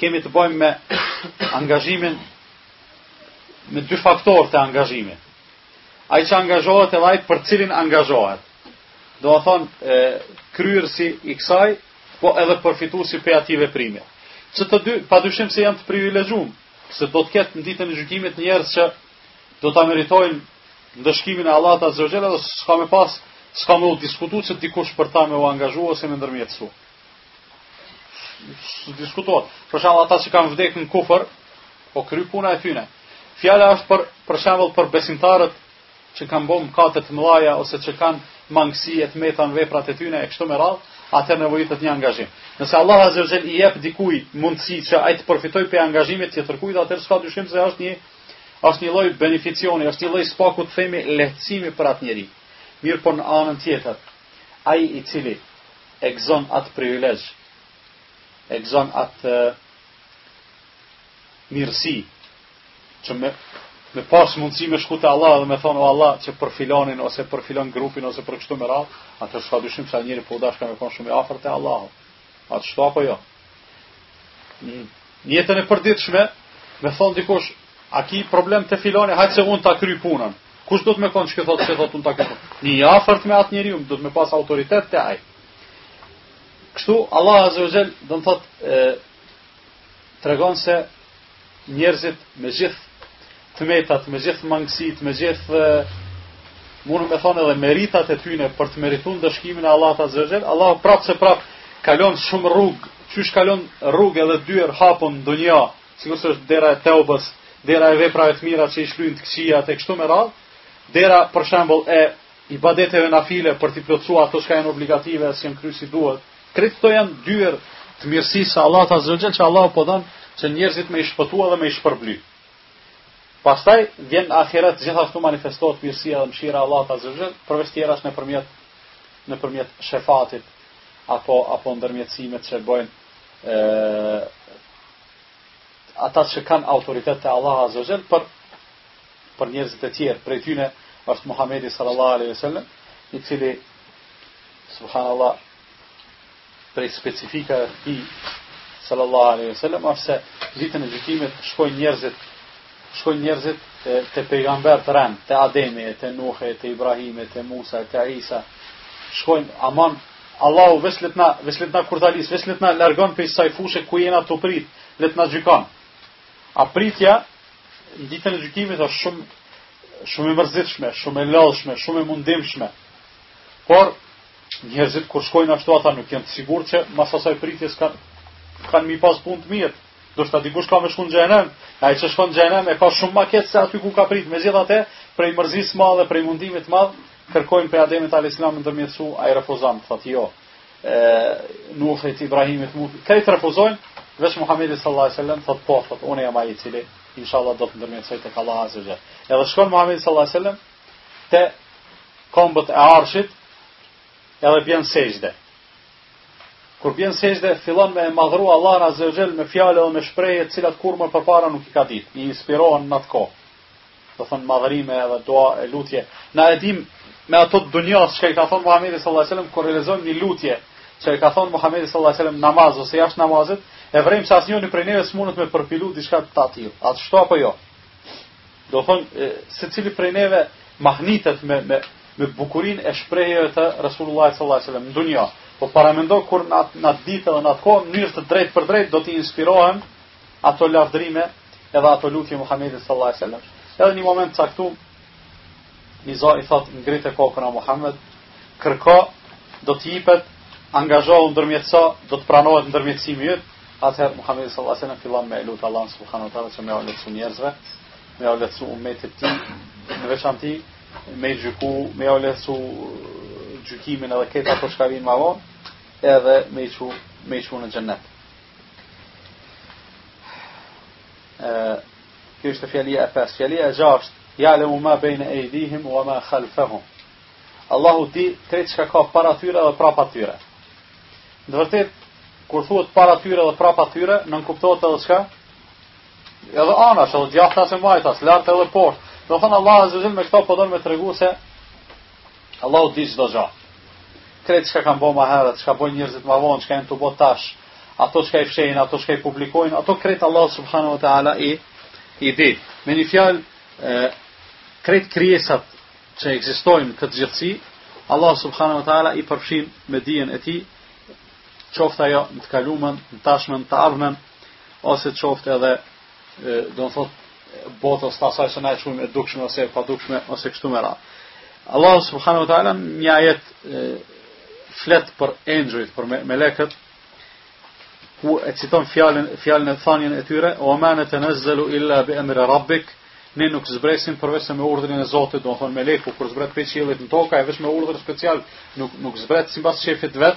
kemi të bajmë me angazhimin me dy faktorët e angazhimit. Ai që angazhohet edhe ai për të cilin angazhohet. Domethonë kryesi i kësaj, po edhe përfituesi prej atij veprimi. Që të dy pa dyshim se janë të privilegjum, se do të ketë në ditën e gjykimit njerëz që do ta meritojnë ndëshkimin e Allahut azza wa jalla, s'ka me pas, s'ka me u diskutu që dikush për ta me u angazhu ose me ndërmjetësu. S'diskutohet. Për shembull ata që kanë vdekë në kufër, u kry puna e tyne. Fjala është për, për shembull për besimtarët që kanë bo mëkate të mëdhaja ose që kanë mangësi e të meta në veprat e tyne e kështu me radhë, atëherë nevojitet një angazhim. Nëse Allah Azze ue Xhel i jep dikujt mundësi që ai të përfitojë prej angazhimit të tjetërkujt, atëherë s'ka dyshim se është një, është një lloj beneficioni, është një lloj s'paku të themi lehtësimi për atë njeri. Mirëpo në anën tjetër, ai i cili e gëzon atë privilegj, e gëzon atë mirësi, që me, me pas mundësi me shku te Allahu dhe me thonë, o Allah, që për filanin, ose për filan grupin, ose për kështu me radhë, atëherë s'ka dyshim që ai njeri po u dashka me konë shumë i afërt te Allahu. A është ashtu apo jo? Në jetën e përditshme, me thon dikush, a ki problem te filani, hajt se unë ta kry punën. Kush duhet me konë ky që thotë që thotë unë ta kry punën? Një i afërt me atë njeri, duhet me pas autoritet te ai. Kështu, Allah Azze ue Xhel, do me thonë, tregon se njerëzit me gjithë të metat, me gjithë mangësitë, me gjithë mund me thonë edhe meritat e tyne për të meritu ndëshkimin e Allahut azze ue xhel, Allahu prapë se prapë ka lonë shumë rrugë, qysh ka lonë rrugë edhe dyer hapun në dynja, sikurse është dera e teubes, dera e veprave të mira që i shlyn të këqijat e kështu me radhë, dera për shembull e ibadeteve nafile për t'i plotësu ato çka janë obligative e s'janë kry si duhet, Krejt këto janë dyer të mirësisë së Allahut azza wa xhel që Allahu po don që njerëzit me i shpëtu dhe me i shpërbly. Pastaj vjen në ahiret gjithashtu manifestohet mirësia dhe mëshira e Allahut azza wa xhel, përveç tjerash nëpërmjet nëpërmjet shefatit apo apo ndërmjetësimit që bëjnë ë ata që kanë autoritet te Allahu azza wa xhel për për njerëzit e tjerë, prej tyne është Muhamedi sallallahu alaihi wasallam, i cili Subhanallah, prej specifikave të tij sallallahu alaihi wasallam osht se ditën e gjykimit shkojnë njerëzit shkojnë njerëzit te, te pejgamberët rend, te Ademi, te Nuhi, te Ibrahimi, te Musa, te Isa. Shkojnë aman Allahu veç let na veç let na kurtalis, veç let na largon prej saj fushë ku jena tu prit, let na gjykon. A pritja ditën e gjykimit është shumë shumë e mërzitshme, shumë e lodhshme, shumë e mundimshme. Por, njerëzit kur shkojnë ashtu ata nuk janë të sigurt që mas asaj pritjes kanë kanë me pas punë të mirë. Ndoshta dikush ka me shku në xhenem, e ai që shkon në xhenem e ka shumë më keq se aty ku ka prit. Megjithatë, prej mërzisë së madhe, prej mundimit të madh, kërkojnë prej Ademit alayhis salam me ndërmjetësu, ai refuzon, thotë jo. ë Nuhit, Ibrahimit, Musës, këta refuzojnë, veç Muhamedi sallallahu alaihi wasallam thotë po, thotë unë jam ai i cili inshallah do të ndërmjetësoj tek Allahu azza wa jall. Edhe shkon Muhamedi sallallahu alaihi wasallam te kambët e arshit edhe bjen n'sexhde. Kur bjen n'sexhde, fillon me e madhru Allahun azza wa jall me fjalë dhe me shprehje t'cilat kurrë më përpara nuk i ka dit, i inspirohen në atë kohë. Do thonë madhërime edhe dua e lutje. Na e dim me ato të dunjas çka i ka thonë Muhammedi sallallahu alaihi wasallam kur realizojmë një lutje që i ka thonë Muhammedi sallallahu alaihi wasallam namaz ose jashtë namazit, e vrem se asnjoni prej neve s'munet me përpilu diçka të tillë. A ashtu apo jo? Do thonë, secili prej neve mahnitet me, me, me bukurinë e shprehjeve të Resulullah s.a.s. në dunja. Po paramendo kur në atë, në atë ditë dhe në atë kohë, n'mënyrë të drejtpërdrejtë do t'i inspirohen ato lavdrime edhe ato lutje Muhammedit s.a.s. Edhe një moment t'caktum, Nizâ i thotë, Ngrite kokën ja Muhammed, kërko, do të jipet, angazhohu, ndërmjetëso, do të pranohet ndërmjetësimi yt, atëherë Muhamedi sallallahu alaihi wasallam fillon me lut Allahun subhanahu wa taala që me jau lehtsu njerëzve, me jau lehtsu ummetit të tij, në veçanti me i gjyku, me jau lehtsu gjykimin edhe këta që shkarin më vonë, edhe me i çu me i çu në xhennet. Kjo ishte fjalia e pesë. Fjalia e gjashtë, jalemu ma bejne ejdihim, wa ma khalfehum. Allahu di krejt çka ka para tyre dhe prapa tyre. Në vërtet, kur thuhet para tyre dhe prapa tyre, nënkuptohet edhe çka? Edhe anash, edhe djathas e majtas, lartë edhe poshtë. Do thonë Allahu azza wa jall me këto po don me tregu se Allahu di çdo gjë. Krejt çka kanë bo ma herët, çka bojnë njerëzit ma vonë, çka janë tu bo tash, ato çka i fshehin, ato çka i publikojnë, ato krejt Allahu subhanahu wa taala i i di. Me një fjalë, krejt krijesat që ekzistojnë në këtë gjithësi, Allahu subhanahu wa taala i përfshin me dijen e tij, qoftë ajo në të kalumen, në tashmen, në të ardhmen, ose qoftë edhe do të thotë botës tjetër se a e quajmë e dukshme ose e padukshme ose kështu me radhë. Allahu subhanahu wa taala një ajet flet për engjëjt, për me, melekët ku e citon fjalën fjalën e thanien e tyre, "Wa ma natanazzalu illa bi amri rabbik", ne nuk zbresim përveç se me urdhrin e Zotit, do të thotë meleku kur zbret pe qiellit në tokë, ai vetëm me urdhër special, nuk nuk zbret sipas qefit vet.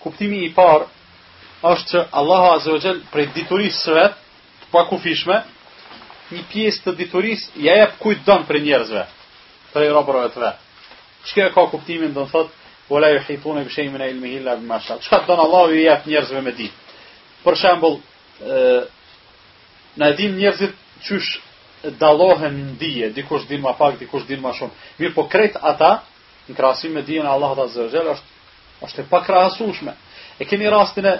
Kuptimi i parë është që Allahu Azza wa Jall prej diturisë së vet të pakufishme, një pjesë të diturisë ia jep kujt don prej njerëzve, prej robërve të vet. Çka e ka kuptimin, do të thotë, "Wala yuhituna bi shay'in min ilmihi illa bima sha'a." Çka don Allahu i jep njerëzve me ditë. Për shembull, ë na e dimë njerëzit qysh dallohen në dije, dikush din ma pak, dikush din ma shumë. Mirëpo krejt ata në krahasim me dijen e Allahut azza wa jall është është e pakrahasueshme. E keni rastin e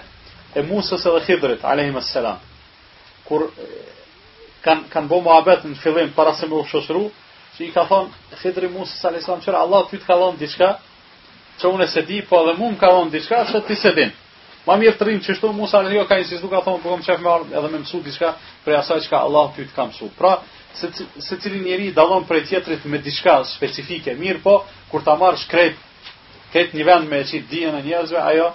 e Musës edhe Hidrit alayhima salam. Kur kanë kanë bo muhabet në fillim para se me u shoqëru, që i ka thanë Hidri Musës alayhi salam, "Që Allahu ty të ka dhënë diçka që unë s'e di, po edhe mua më ka dhënë diçka që ti s'e din." Ma mirë të rrim qështu, Musa alayhi salam ka insistu ka thanë, po kam qef me ardhë edhe me mësu diçka prej asaj çka Allahu ty të ka mësu. Pra, se, secili njeri dallon prej tjetrit me diçka specifike, mirëpo, kur ta marrësh krejt, krejt një vend me e qitë dijen e njerëzve, ajo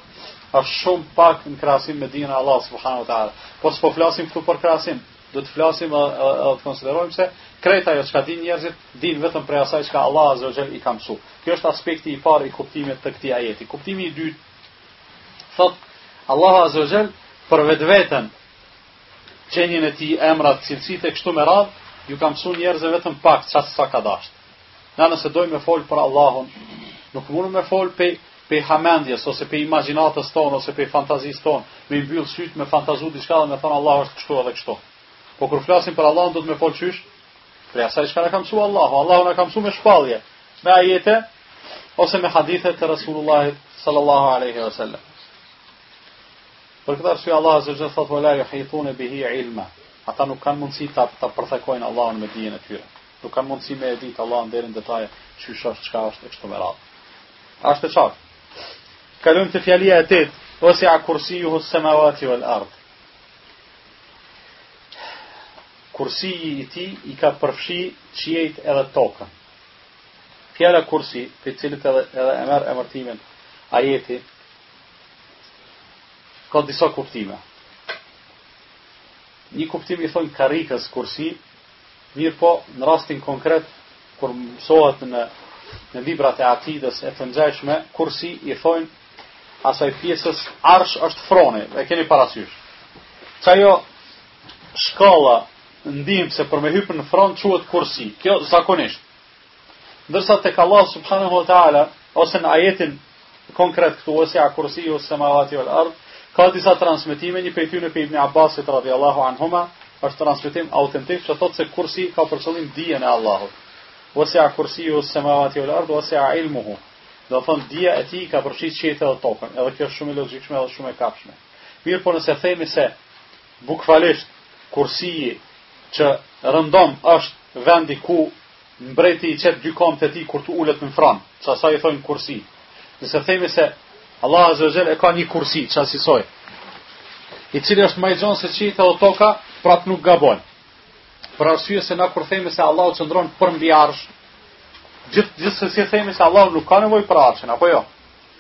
është shumë pak në krahasim me dijen e Allahut subhanahu wa taala. Por s'po flasim këtu për krahasim, do të flasim edhe, edhe të konsiderojmë se krejt ajo çka din njerëzit, din vetëm prej asaj çka Allahu azza wa jall i ka mësu. Ky është aspekti i parë i kuptimit të këtij ajeti. Kuptimi i dytë, Thotë, Allahu Azza wa Jall për vetveten qenien e tij, emrat, cilësitë e kështu me radhë, ju ka mësuar njerëzve vetëm pak çka sa ka dashur. Na nëse dojmë me fol për Allahun, nuk mundemi me fol pe pe hamendjes ose pe imagjinatës tonë ose pe fantazisë tonë, me i mbyll syt me fantazu diçka dhe me thanë Allahu është kështu edhe kështu. Po kur flasim për Allahun duhet me fol qysh? Prej asaj çka na ka mësuar Allahu, Allahu na ka mësuar me shpallje, me ajete ose me hadithe të Rasulullahit sallallahu alaihi wasallam. Për këtë arsye Allahu azza wa jall thotë wala yuhituna bihi ilma. Ata nuk kanë mundësi ta ta përthekojnë Allahun me dijen e tyre. Nuk kanë mundësi me e ditë Allahun deri në detaje qysh është çka është e kështu me radhë. Është e qartë. Kalojmë te fjalia e tetë, wasi'a kursiyuhu as-samawati wal-ardh. Kursija i Tij i ka përfshi qiejt edhe tokën. Fjala Kursi, prej cilit edhe edhe e merr emërtimin ajeti, ka disa kuptime. Një kuptim i thonë karrikës Kursi, mirëpo në rastin konkret kur mësohet në në librat e akidës e të ngjashme, Kursi i thonë asaj pjesës arsh është froni, e keni parasysh. Që ajo Shkalla ndihmëse për me hypë në front quhet kursi, kjo zakonisht. Ndërsa tek Allahu subhanahu wa taala ose në ajetin konkret këtu wasia kursijuhu samawati wal ard, ka disa transmetime, një prej tyre prej Ibn Abbasit radhiyallahu anhuma, është transmetim autentik që thotë se kursi ka për qëllim dijen e Allahut. Wasia kursijuhu samawati wal ard wasia ilmuhu. Domethënë dija e tij ka përfshi qiejt edhe tokën, edhe kjo është shumë e logjikshme edhe shumë e kapshme. Mirëpo nëse themi se bukvalisht Kursiji që rëndom është vendi ku mbreti i qet dy kamët e tij kur të ulet në front, që qasaj i thojnë Kursi. Nëse themi se Allahu Azza wa Jall e ka një Kursi, qasisoj, i cili është ma i gjan se qiejt edhe toka, prap nuk gabojmë. Për arsye se na kur themi se Allahu qëndron përmbi arsh, gjith gjithsesi themi se Allahu nuk ka nevojë për arshin, apo jo?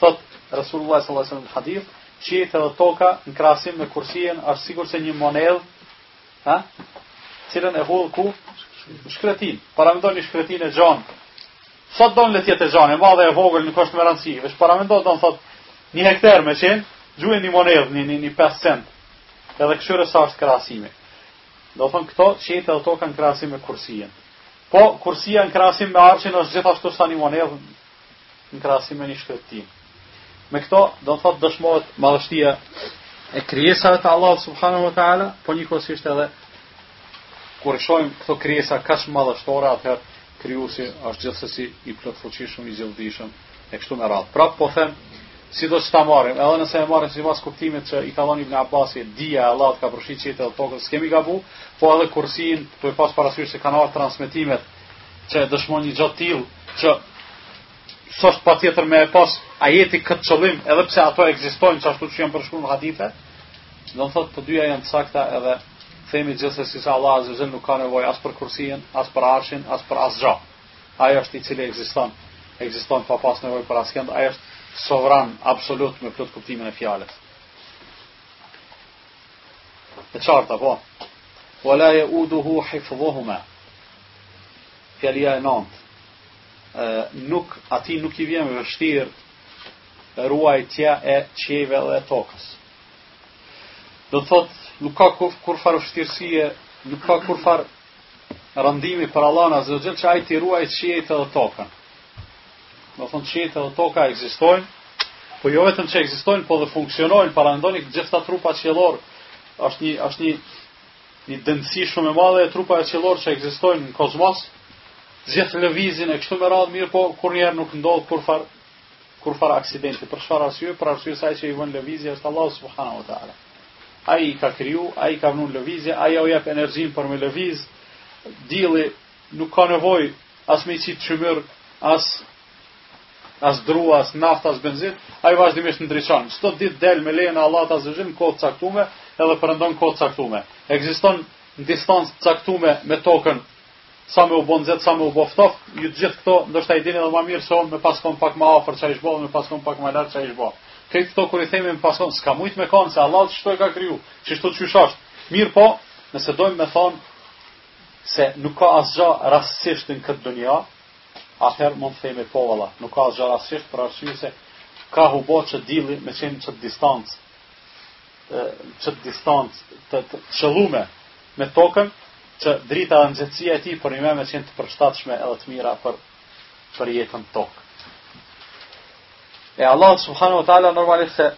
Thotë Resulullahi sallallahu alejhi ve sellem në hadith, Qiejt edhe toka në krahasim me Kursiun është sikurse një monedhë, ha? Cilën e hudh ku? Shkretin. Paramendo ni shkretin e gjan. Sa don le të jetë gjan, e madhe e vogël nuk është me rëndësi. Veç paramendo don thotë një hektar me qen, gjuje një monedhë, një një, një 5 cent. Edhe kshyre sa është krahasimi. Domethënë këto qiejt edhe toka në krahasim me Kursiun. Po kursia në krahasim me Arshin është gjithashtu sa një monedhë në krahasim me një shkretëtinë. Me këto do të thotë dëshmohet madhështia e krijesave të Allahut subhanahu wa taala, po njëkohësisht edhe kur shohim këto krijesa kaq madhështore, atëherë krijuesi është gjithsesi i plotfuqishëm, i gjithdijshëm e kështu me radhë. Prap po them, sidoç ta marrim, edhe nëse e marrim sipas kuptimit që i ka dhënë Ibn Abbasi, dija e Allahut ka përfshi qiejt e tokën, s'kemi gabu, po edhe kursin, tu e pas parasysh se kanë ardhur transmetimet që dëshmojnë një gjë të tillë, që s'është patjetër me e pas ajeti këtë qëllim edhe pse ato ekzistojnë qashtu qysh janë përshkru në hadithe domethënë të dyja janë të sakta edhe themi gjithsesi se Allah Azze ve Xhel nuk ka nevoj as për kursin, as për arshin, as për asgjo ai është i cili ekziston ekziston pa pas nevoj për askënd ai është sovran absolut me plot kuptimin e fjalës e qartë a po wala yauduhu hifdhuhuma Fjalia e nëntë, Nuk, atij nuk i vjen vështirë ruajtja e qiejve dhe e tokës. Do të thotë, nuk ka kurrfarë vështirësie, nuk ka kurrfarë rëndimi për Allahun azza wa xhel që ai t'i ruajë qiejt edhe tokën. Domethënë qiejt edhe toka ekzistojnë, po jo vetëm që ekzistojnë, po dhe funksionojnë, paramendoni gjithë këta trupa qiellorë është një është një Një dendësi shumë e madhe e trupave qiellorë që ekzistojnë në kozmos, gjithë lëvizin e kështu me radhë, mirëpo kurrnjëherë nuk ndodh kurrfarë kurrfarë aksidenti, për çfarë arsye, për arsye se ai që i vnon në lëvizje është Allah subhanahu wa ta'ala. Ai i ka kriju, ai i ka vnun në lëvizje, ai jau jep energjinë për me lëviz, dielli Nuk ka nevojë as me i qitë qymyr, as as dru, as naftë, as benzinë, ai vazhdimisht ndriçon. Çdo ditë del me lejen e Allahut Azza wa Jall në kohë të caktume edhe perëndon në kohë të caktume. Ekziston në distancë të caktume me tokën as me u bo nxehtë, as me u bo ftoft, ju të gjithë këto ndoshta i dini edhe ma mirë se unë me pas kon pak ma afër çka ish bo, me pas kon pak ma larg çka ish bo. Këtë këto kur i themi me pas kon s'ka mujt me kon se Allahu qashtu e ka kriju, qishtu qysh është. Mirëpo, nëse dojmë me thonë se nuk ka asgja rastësisht në këtë dunja, atëherë mund të themi po valla, nuk ka asgja rastësisht për arsye se ka hy ba që dielli me qenë qat distancë qat distancë të të qëllume me tokën që drita dhe nxehtësia e tij për ne me qenë të përshtatshme edhe të mira për për jetën në tokë. E Allah subhanahu wa taala normalisht se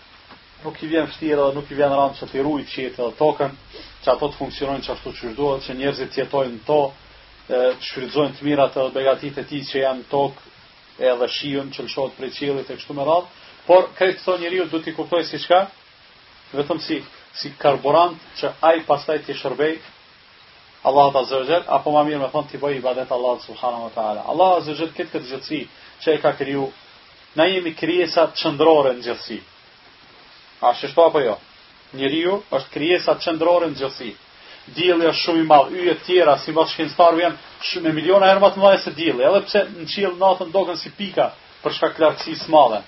Nuk i vjen vështirë dhe nuk i vjen rëndë që t'i rujë qiejtë dhe tokën, që ato të funksionojnë qashtu qysh duhet, që njerëzit të jetojnë në to, të shfrytëzojnë të mirat edhe begatitë e tij që janë në tokë, edhe shiun që lëshohet prej qiellit e kështu me radhë, por krejt këto njeriu duhet t'i kuptojë si çka? Vetëm si si karburant që ai pastaj t'i shërbej Allahut Azza wa Jall, apo më mirë me thon ti bëj ibadet Allahut subhanahu wa taala. Allahu Azza wa Jall këtë këtë gjithësi që e ka kriju, na jemi krijesa qendrore në gjithësi. A është kështu apo jo? Njeriu është krijesa qendrore në gjithësi. Dielli është shumë i madh, yjet tjera, sipas shkencëtarëve janë sh me miliona herë ma të mdhaja se dielli, edhe pse në qiell natën doken si pika për shkak të largësisë së madhe.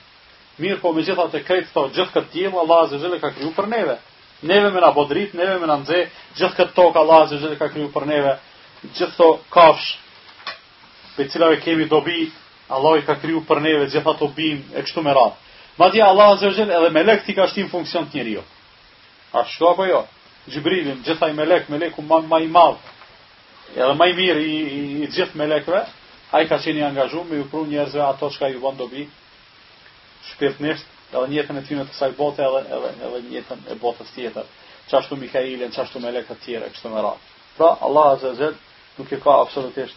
Mirëpo megjithatë krejt këto, gjithë këtë diell Allahu azza wa jalla e ka kriju për neve. Neve me na bo dritë, neve me na nxe, gjithë këtë tokë Allahu azza wa jalla e ka kriju për neve, gjithë këto kafshë, pej cilave kemi dobi, Allahu i ka kriju për neve gjithë ato bimë e kështu me radhë. Madje Allahu azza wa jall edhe melekët i ka shti në funksion të njeriut. A është kështu apo jo? Xhibrilin, gjithë ai melek, meleku ma ma i madh. Edhe ma i mirë i, i, i gjithë melekëve, ai ka qenë i angazhum me ju pru njerëzve ato çka ju bon dobi shpirtnisht, edhe në jetën e tyne të kësaj bote edhe edhe edhe në jetën e botës tjetër. Qashtu Mikailin, qashtu melekët tjerë e kështu me radhë. Pra Allah azza wa jall nuk e ka absolutisht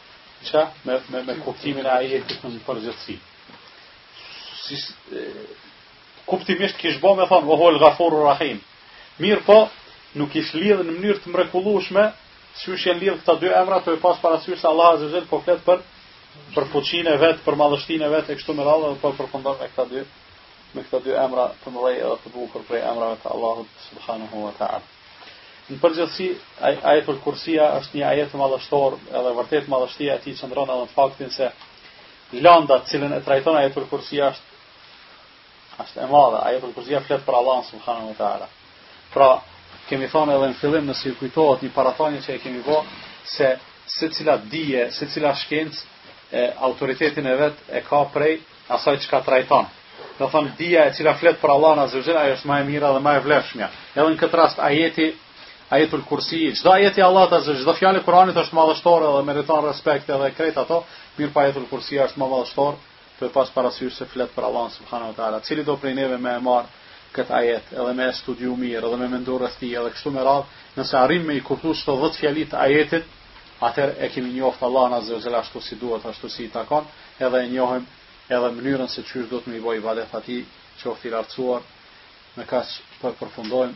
Çka? Me, me, me kuptimin e ajetit në përgjithësi. Si, e, kuptimisht kish bo me thonë, wa huwal gafuru rahim. Mirëpo, nuk ish lidhë në mënyrë të mrekullueshme, siç janë lidhë këta dy emra, tu e pas parasysh se Allahu Azza wa Jall po flet për, për fuqinë e vet, për madhështinë e vet, e kështu me radhë, dhe po përfundon me këta dy, me këta dy emra të mëdhenj edhe të bukur prej emrave të Allahut subhanahu wa ta'ala. Në përgjithësi, Ajetul Kursia është një ajet madhështor, edhe vërtet madhështia e tij qëndron edhe në faktin se landa të cilën e trajton Ajetul Kursia është është e madhe. Ajetul Kursia flet për Allahun subhanahu wa taala. Pra, kemi thanë edhe në fillim nëse ju kujtohet një parathanie që e kemi bo se secila dije, secila shkencë autoritetin e vet e ka prej asaj çka trajton. Do thonë dija e cila flet për Allahun azza wa xhel, ajo është ma e mira dhe ma e vlefshmja. Edhe në këtë rast ajeti Ajetul Kursi, çdo ajet i Allahut azza wa xhel, çdo fjalë e Kuranit është madhështore dhe meriton respekt edhe krejt ato, mirëpo Ajetul Kursi është më madhështor, duhet pas parasysh se flet për Allahun subhanahu wa taala. Cilido prej neve me e marrë këtë ajet edhe me e studiu mirë edhe me mendu rreth tij edhe kështu me radhë, nëse arrim me i kuptu këto 10 fjali të ajetit, atëherë e kemi njoftë Allahun azze we xhel ashtu si duhet, ashtu si i takon, edhe e njohim edhe mënyrën se qysh duhet me i bo ibadet Atij, qoftë i lartësuar, me kaq po e përfundojmë.